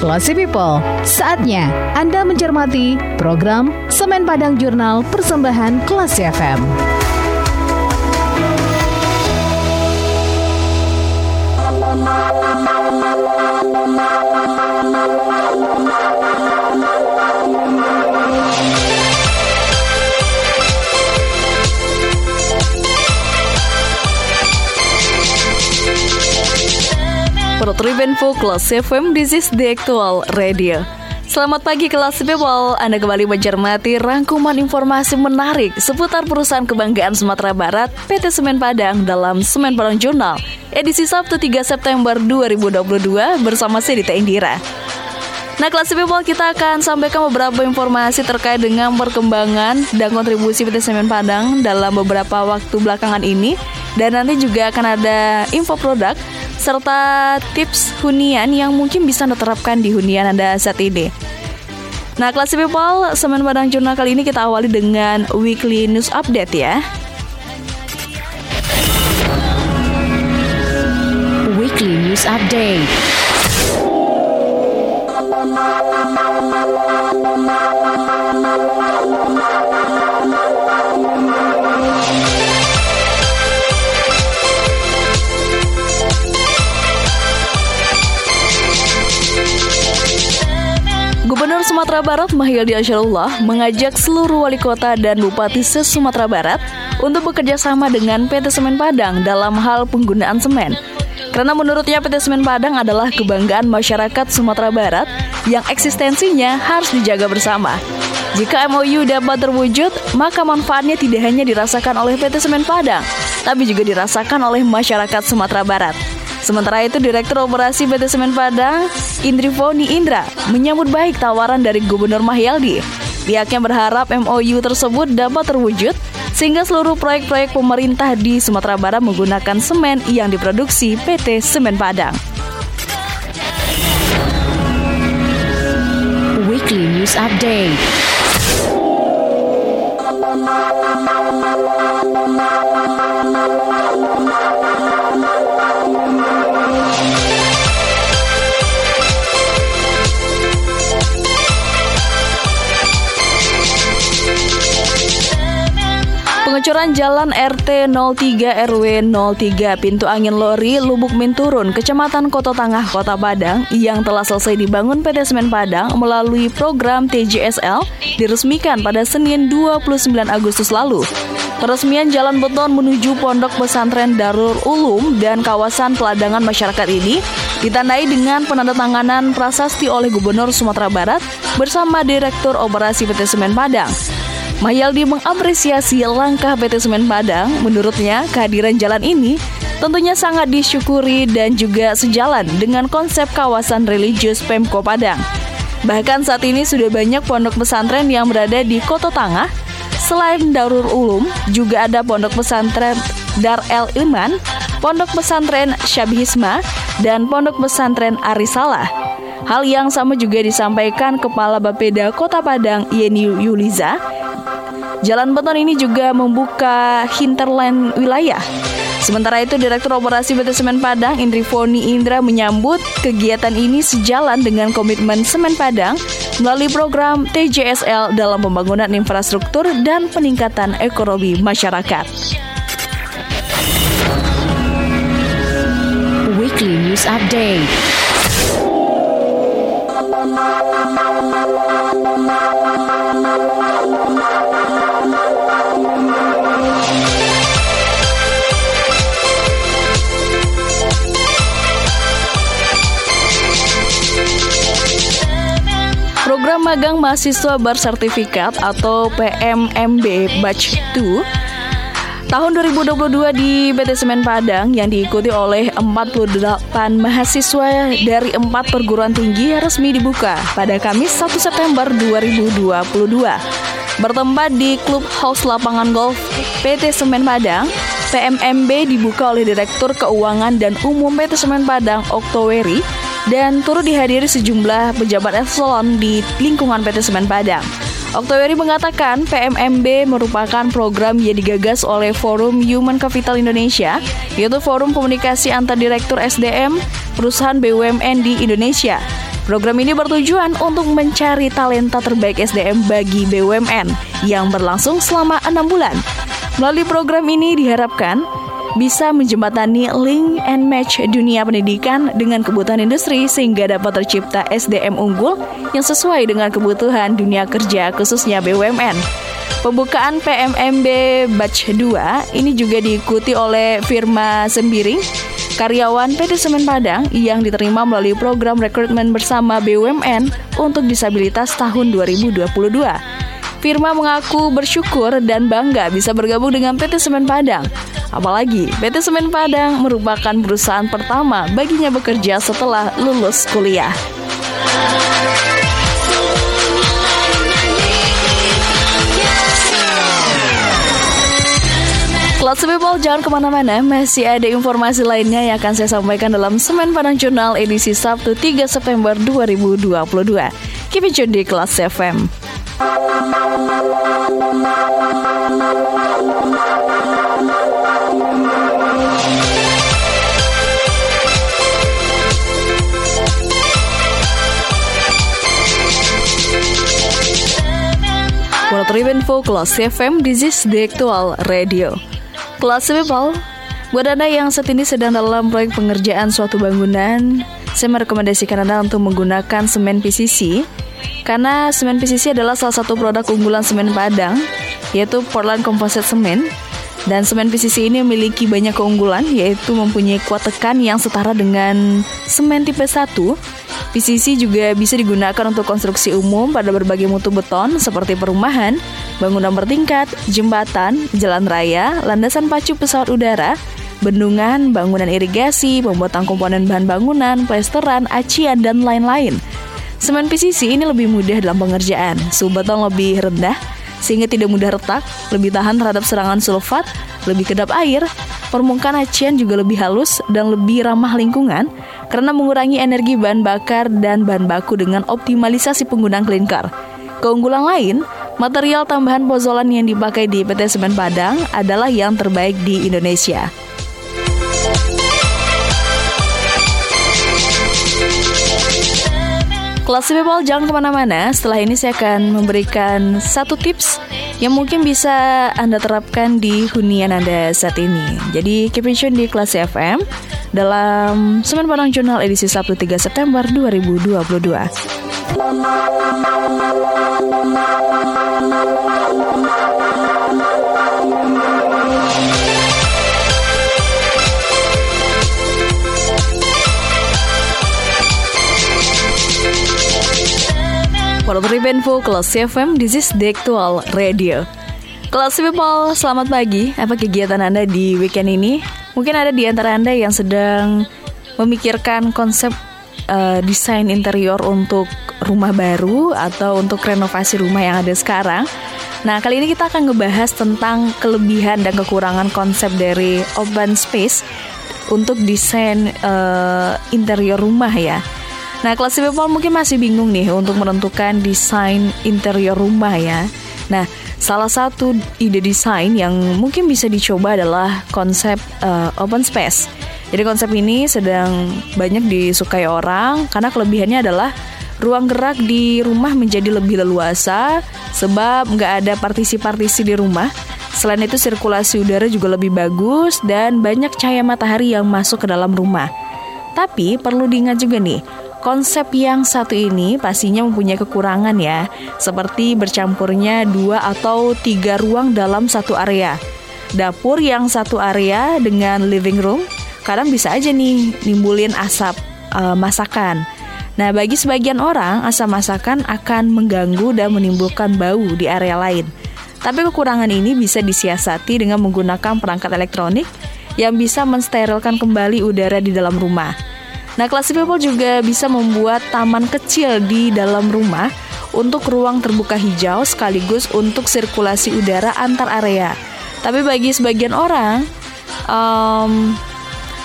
Classy People, saatnya Anda mencermati program Semen Padang Jurnal Persembahan Classy FM. Pro Tribenfo Kelas FM, this is the actual radio. Selamat pagi kelas people, Anda kembali mencermati rangkuman informasi menarik seputar perusahaan kebanggaan Sumatera Barat PT Semen Padang dalam Semen Padang Jurnal edisi Sabtu 3 September 2022 bersama saya Dita Indira. Nah, kelas people kita akan sampaikan beberapa informasi terkait dengan perkembangan dan kontribusi PT Semen Padang dalam beberapa waktu belakangan ini dan nanti juga akan ada info produk serta tips hunian yang mungkin bisa diterapkan di hunian Anda saat ini. Nah, kelas people, Semen Padang Jurnal kali ini kita awali dengan weekly news update ya. Weekly News Update. Sumatera Barat Mahyildi Asyarullah mengajak seluruh wali kota dan bupati se-Sumatera Barat untuk bekerja sama dengan PT Semen Padang dalam hal penggunaan semen. Karena menurutnya PT Semen Padang adalah kebanggaan masyarakat Sumatera Barat yang eksistensinya harus dijaga bersama. Jika MOU dapat terwujud, maka manfaatnya tidak hanya dirasakan oleh PT Semen Padang, tapi juga dirasakan oleh masyarakat Sumatera Barat. Sementara itu, Direktur Operasi PT Semen Padang, Indri Foni Indra, menyambut baik tawaran dari Gubernur Mahyaldi. Pihaknya berharap MOU tersebut dapat terwujud sehingga seluruh proyek-proyek pemerintah di Sumatera Barat menggunakan semen yang diproduksi PT Semen Padang. Weekly News Update. Pengecoran jalan RT 03 RW 03 Pintu Angin Lori Lubuk Minturun, Kecamatan Kota Tangah, Kota Padang yang telah selesai dibangun PT Semen Padang melalui program TJSL diresmikan pada Senin 29 Agustus lalu. Peresmian jalan beton menuju Pondok Pesantren Darul Ulum dan kawasan peladangan masyarakat ini ditandai dengan penandatanganan prasasti oleh Gubernur Sumatera Barat bersama Direktur Operasi PT Semen Padang. Mayaldi mengapresiasi langkah PT Semen Padang. Menurutnya, kehadiran jalan ini tentunya sangat disyukuri dan juga sejalan dengan konsep kawasan religius Pemko Padang. Bahkan saat ini sudah banyak pondok pesantren yang berada di Kota Tangah. Selain Darul Ulum, juga ada pondok pesantren Dar El Ilman, pondok pesantren Syabhisma, dan pondok pesantren Arisalah. Hal yang sama juga disampaikan Kepala Bapeda Kota Padang Yeni Yuliza Jalan beton ini juga membuka hinterland wilayah. Sementara itu, Direktur Operasi PT Semen Padang, Indri Foni Indra menyambut kegiatan ini sejalan dengan komitmen Semen Padang melalui program TJSL dalam pembangunan infrastruktur dan peningkatan ekonomi masyarakat. Weekly News Update. Program Magang Mahasiswa Bersertifikat atau PMMB Batch 2 tahun 2022 di PT Semen Padang yang diikuti oleh 48 mahasiswa dari empat perguruan tinggi resmi dibuka pada Kamis 1 September 2022. Bertempat di Klub House Lapangan Golf PT Semen Padang, PMMB dibuka oleh Direktur Keuangan dan Umum PT Semen Padang Oktoweri dan turut dihadiri sejumlah pejabat eselon di lingkungan PT Semen Padang. Oktoweri mengatakan PMMB merupakan program yang digagas oleh Forum Human Capital Indonesia, yaitu forum komunikasi antar direktur SDM perusahaan BUMN di Indonesia. Program ini bertujuan untuk mencari talenta terbaik SDM bagi BUMN yang berlangsung selama enam bulan. Melalui program ini diharapkan bisa menjembatani link and match dunia pendidikan dengan kebutuhan industri sehingga dapat tercipta SDM unggul yang sesuai dengan kebutuhan dunia kerja khususnya BUMN. Pembukaan PMMB Batch 2 ini juga diikuti oleh Firma Sembiring karyawan PT Semen Padang yang diterima melalui program rekrutmen bersama BUMN untuk disabilitas tahun 2022. Firma mengaku bersyukur dan bangga bisa bergabung dengan PT Semen Padang. Apalagi PT Semen Padang merupakan perusahaan pertama baginya bekerja setelah lulus kuliah. Kelas People jangan ke mana-mana, masih ada informasi lainnya yang akan saya sampaikan dalam Semen Padang Jurnal edisi Sabtu 3 September 2022. Keep it di Kelas FM. World Info Kelas FM, this is the actual radio. Kelas people, buat Anda yang saat ini sedang dalam proyek pengerjaan suatu bangunan, saya merekomendasikan Anda untuk menggunakan semen PCC karena semen PCC adalah salah satu produk unggulan semen Padang, yaitu Portland Composite Cement. Dan semen PCC ini memiliki banyak keunggulan, yaitu mempunyai kuat tekan yang setara dengan semen tipe 1. PCC juga bisa digunakan untuk konstruksi umum pada berbagai mutu beton seperti perumahan, bangunan bertingkat, jembatan, jalan raya, landasan pacu pesawat udara, bendungan, bangunan irigasi, pembuatan komponen bahan bangunan, plesteran, acian, dan lain-lain. Semen PCC ini lebih mudah dalam pengerjaan, suhu beton lebih rendah, sehingga tidak mudah retak, lebih tahan terhadap serangan sulfat, lebih kedap air, permukaan acian juga lebih halus dan lebih ramah lingkungan karena mengurangi energi bahan bakar dan bahan baku dengan optimalisasi penggunaan klinker. Keunggulan lain, Material tambahan pozolan yang dipakai di PT Semen Padang adalah yang terbaik di Indonesia. Kelas people jangan ke mana-mana. Setelah ini saya akan memberikan satu tips Yang mungkin bisa Anda terapkan di hunian Anda saat ini. Jadi keep in tune di kelas FM Dalam Semen Padang Jurnal edisi Sabtu 3 September 2022 For Info Kelas FM, this is the actual radio. Kelas People, selamat pagi. Apa kegiatan Anda di weekend ini? Mungkin ada di antara Anda yang sedang memikirkan konsep uh, desain interior untuk rumah baru atau untuk renovasi rumah yang ada sekarang. Nah, kali ini kita akan ngebahas tentang kelebihan dan kekurangan konsep dari open space untuk desain uh, interior rumah ya. Nah, kelas people mungkin masih bingung nih untuk menentukan desain interior rumah ya. Nah, salah satu ide desain yang mungkin bisa dicoba adalah konsep uh, open space. Jadi konsep ini sedang banyak disukai orang karena kelebihannya adalah ruang gerak di rumah menjadi lebih leluasa sebab nggak ada partisi-partisi di rumah. Selain itu sirkulasi udara juga lebih bagus dan banyak cahaya matahari yang masuk ke dalam rumah. Tapi perlu diingat juga nih, Konsep yang satu ini pastinya mempunyai kekurangan ya, seperti bercampurnya dua atau tiga ruang dalam satu area. Dapur yang satu area dengan living room, kadang bisa aja nih nimbulin asap uh, masakan. Nah, bagi sebagian orang, asap masakan akan mengganggu dan menimbulkan bau di area lain. Tapi kekurangan ini bisa disiasati dengan menggunakan perangkat elektronik yang bisa mensterilkan kembali udara di dalam rumah. Nah, Classy People juga bisa membuat taman kecil di dalam rumah untuk ruang terbuka hijau sekaligus untuk sirkulasi udara antar area. Tapi bagi sebagian orang, um,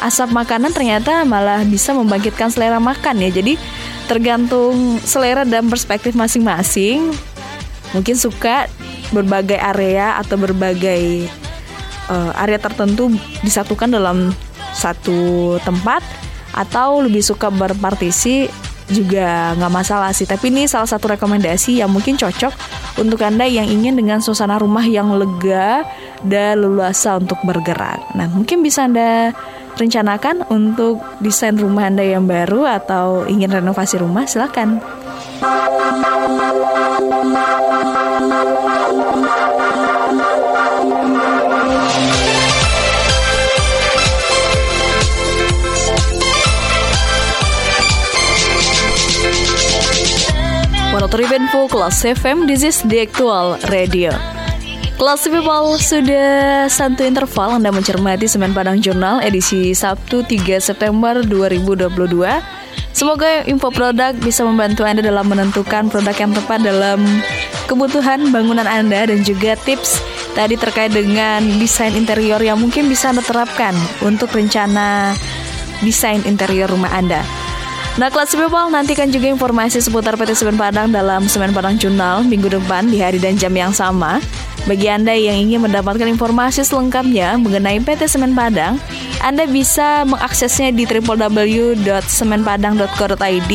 asap makanan ternyata malah bisa membangkitkan selera makan ya. Jadi tergantung selera dan perspektif masing-masing. Mungkin suka berbagai area atau berbagai uh, area tertentu disatukan dalam satu tempat atau lebih suka berpartisi juga nggak masalah sih. Tapi ini salah satu rekomendasi yang mungkin cocok untuk Anda yang ingin dengan suasana rumah yang lega dan leluasa untuk bergerak. Nah, mungkin bisa Anda rencanakan untuk desain rumah Anda yang baru atau ingin renovasi rumah, silakan. 103 Info Kelas FM This is the actual radio Kelas People sudah satu interval Anda mencermati Semen Padang Jurnal edisi Sabtu 3 September 2022 Semoga info produk bisa membantu Anda dalam menentukan produk yang tepat dalam kebutuhan bangunan Anda dan juga tips tadi terkait dengan desain interior yang mungkin bisa Anda terapkan untuk rencana desain interior rumah Anda. Nah, kelas people nantikan juga informasi seputar PT Semen Padang dalam Semen Padang Jurnal minggu depan di hari dan jam yang sama. Bagi Anda yang ingin mendapatkan informasi selengkapnya mengenai PT Semen Padang, Anda bisa mengaksesnya di www.semenpadang.co.id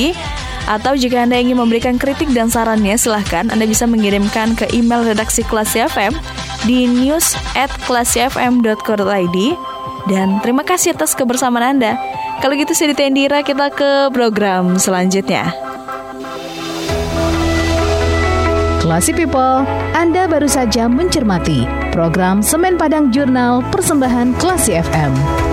atau jika Anda ingin memberikan kritik dan sarannya, silahkan Anda bisa mengirimkan ke email redaksi kelas FM di news at Dan terima kasih atas kebersamaan Anda. Kalau gitu saya Tendira kita ke program selanjutnya. Classy People, Anda baru saja mencermati program Semen Padang Jurnal Persembahan Classy FM.